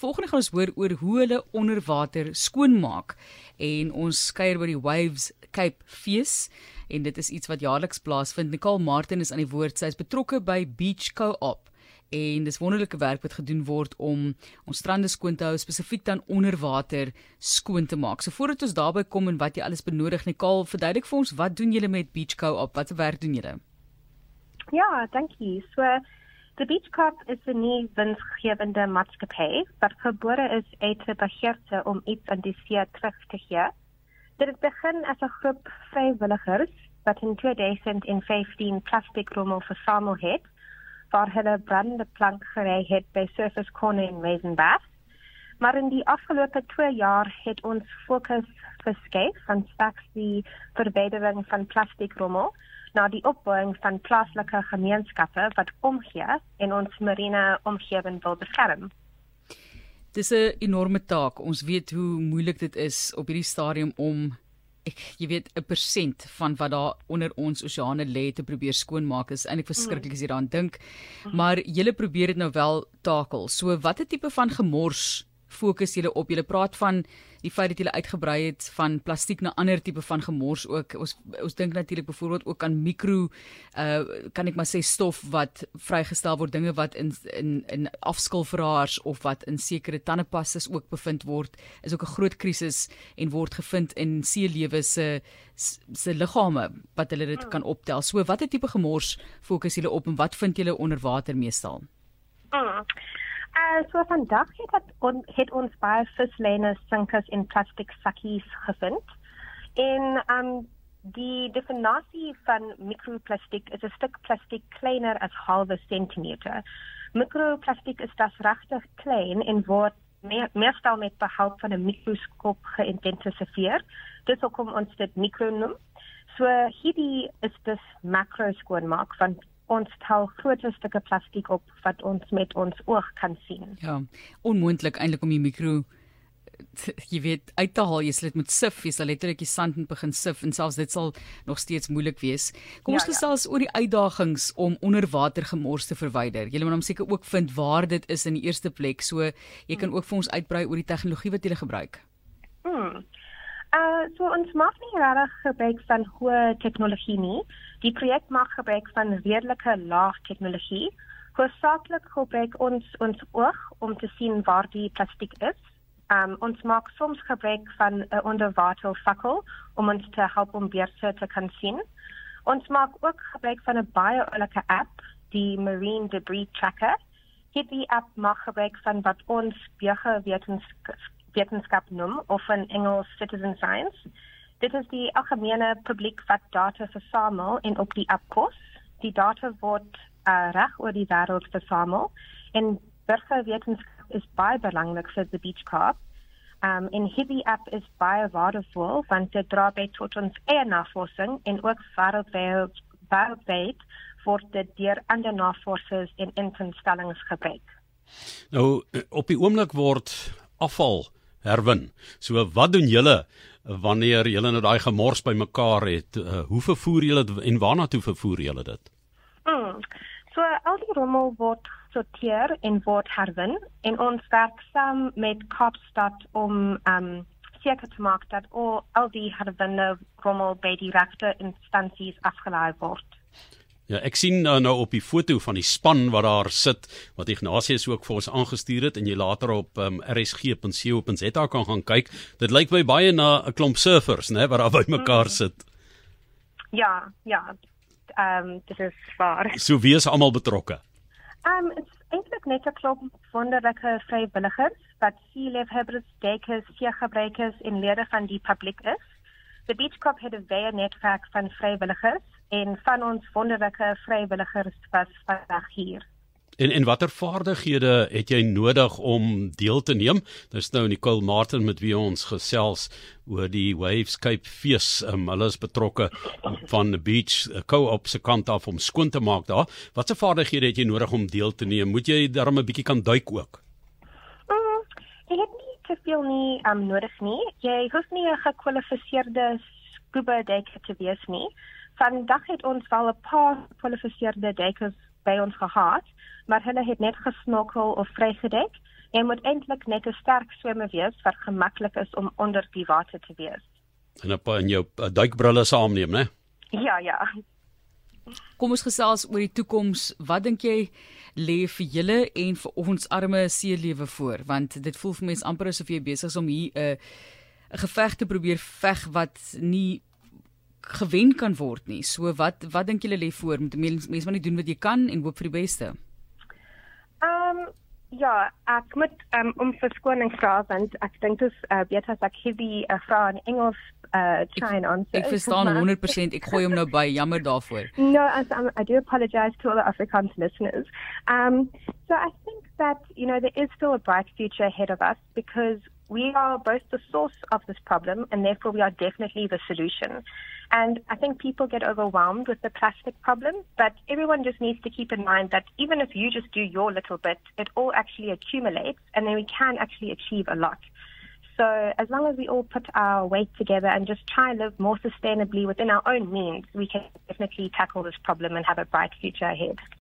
volgende gaan ons hoor oor hoe hulle onderwater skoonmaak en ons kuier by die Waves Cape fees en dit is iets wat jaarliks plaasvind. Nicole Martin is aan die woord. Sy is betrokke by Beach Co-op en dis wonderlike werk wat gedoen word om ons strande skoon te hou spesifiek dan onder water skoon te maak. So voordat ons daarby kom en wat jy alles benodig, Nicole, verduidelik vir ons wat doen julle met Beach Co-op? Wat se werk doen julle? Ja, dankie. So the Beach Co-op is 'n nuwe winsgewende maatskappy wat gebore is uit 'n begeerte om iets aan die see terug te gee. Dit het begin as 'n groep vrywilligers wat in 2015 plastic rommel versamel het waar hulle brandende plank gery het by Surface Corner in Mazenbath. Maar in die afgelope 2 jaar het ons fokus verskuif van slegs die verbetering van plastiekrommel na die opbouing van plaaslike gemeenskappe wat omgee en ons marine omgewing wil beskerm. Dis 'n enorme taak. Ons weet hoe moeilik dit is op hierdie stadium om ek jy weet 'n persent van wat daar onder ons oseane lê te probeer skoonmaak is eintlik verskriklik as jy daaraan dink. Maar julle probeer dit nou wel takel. So watter tipe van gemors fokus julle op? Julle praat van die feit dat julle uitgebrei het van plastiek na ander tipe van gemors ook. Ons ons dink natuurlik byvoorbeeld ook aan mikro uh kan ek maar sê stof wat vrygestel word, dinge wat in in in afskilferaars of wat in sekere tandepastas ook bevind word, is ook 'n groot krisis en word gevind in seelewe se se liggame wat hulle dit kan optel. So watter tipe gemors fokus julle op en wat vind julle onder water meestal? Mm. Uh, so vandag het, het, on, het ons baie vislene sinkers in plastic sakkies gevind. En um, die definitie van microplastiek is een stuk plastic kleiner als halve centimeter. Microplastiek is dat rechtig klein en wordt meer, meestal met behulp van een microscoop geïdentificeerd. Dus ook om ons dit micro noemen. So hierdie is dus macro skoonmaak van ons tel groot stukke plastiek op wat ons met ons oog kan sien. Ja, onmoontlik eintlik om die mikro jy weet uit te haal jy sal dit met sif jy sal letterlik die sand moet begin sif en selfs dit sal nog steeds moeilik wees. Kom ons ja, gesels ja. oor die uitdagings om onderwater gemors te verwyder. Jy moet hom seker ook vind waar dit is in die eerste plek. So jy kan ook vir ons uitbrei oor die tegnologie wat jy gebruik. Hmm. Uh so ons maak nie regtig gebruik van hoë tegnologie nie. Die projek maak gebruik van redelike laag tegnologie. Hoofsaaklik gebruik ons ons oog om te sien waar die plastiek is. Um ons maak soms gebruik van 'n onderwater fakkel om ons te help om beter te kan sien. Ons maak ook gebruik van 'n baie oulike app, die Marine Debris Tracker. Hierdie app maak gebruik van wat ons biowetenskap wetenskap noem of in Engels citizen science. Dit is die algemene publiek wat data versamel en op die app kos. Die data word uh, reg oor die wêreld versamel en burgerwetenskap is baie belangrik vir die beach corp. Um en hierdie app is baie waardevol want dit dra by tot ons eie navorsing en ook wêreldwyd wêreldwyd word dit deur ander navorsers en instellings gebruik. Nou op die oomblik word afval herwin. So wat doen julle wanneer julle nou daai gemors bymekaar het? Uh, hoe vervoer julle dit en waarna toe vervoer julle dit? Mm. So al die rommel word sorteer en word herwin en ons werk saam met Kaapstad om um seker te maak dat al die herwinne rommel by die regte instansies afgelaai word. Ja, ek sien uh, nou op die foto van die span wat daar sit wat Ignatius ook vir ons aangestuur het en jy later op um, rsg.co.za kan gaan kyk. Dit lyk my baie na 'n klomp surfers, né, wat daar by mekaar mm. sit. Ja, ja. Ehm um, dit is waar. So wie is almal betrokke? Ehm um, dit's eintlik net 'n klomp wonderlike vrywilligers wat seelefhebbers, dekers, seegebruikers en lede van die publiek is. The Beach Club het 'n baie netwerk van vrywilligers en van ons wonderlike vrywilligers was vandag hier. En en watter vaardighede het jy nodig om deel te neem? Dis nou Nicole Martin met wie ons gesels oor die Wavescape fees. Um, hulle is betrokke van the Beach Co-op se kant af om skoon te maak daar. Watse vaardighede het jy nodig om deel te neem? Moet jy darm 'n bietjie kan duik ook? Mm, ek het nie te veel nie um, nodig nie. Jy hoef nie 'n gekwalifiseerde scuba diver te wees nie vandag het ons wel 'n paar kwalifiseerde duikers by ons gehad, maar hulle het net gesnorkel of vrygedek. Jy moet eintlik net 'n sterk swemmer wees wat gemaklik is om onder die water te wees. En op in jou uh, duikbrille saamneem, né? Ja, ja. Kom ons gesels oor die toekoms. Wat dink jy lê vir julle en vir ons arme seelewe voor? Want dit voel vir mense amper asof jy besig is om hier 'n uh, 'n geveg te probeer veg wat nie gewen kan word nie. So wat wat dink julle lê voor? Moet mense maar net doen wat jy kan en hoop vir die beste. Ehm um, ja, ek moet um, om verskoning vra want ek dink dit is uh, beter as ek hierdie uh, vra in Engels uh try and answer. Ek verstaan 100%. Ek gooi hom nou by. Jammer daarvoor. No, as, um, I do apologize to all the Afrikaans listeners. Um so I think that you know there is still a bright future ahead of us because we are both the source of this problem and therefore we are definitely the solution. And I think people get overwhelmed with the plastic problem, but everyone just needs to keep in mind that even if you just do your little bit, it all actually accumulates and then we can actually achieve a lot. So as long as we all put our weight together and just try and live more sustainably within our own means, we can definitely tackle this problem and have a bright future ahead.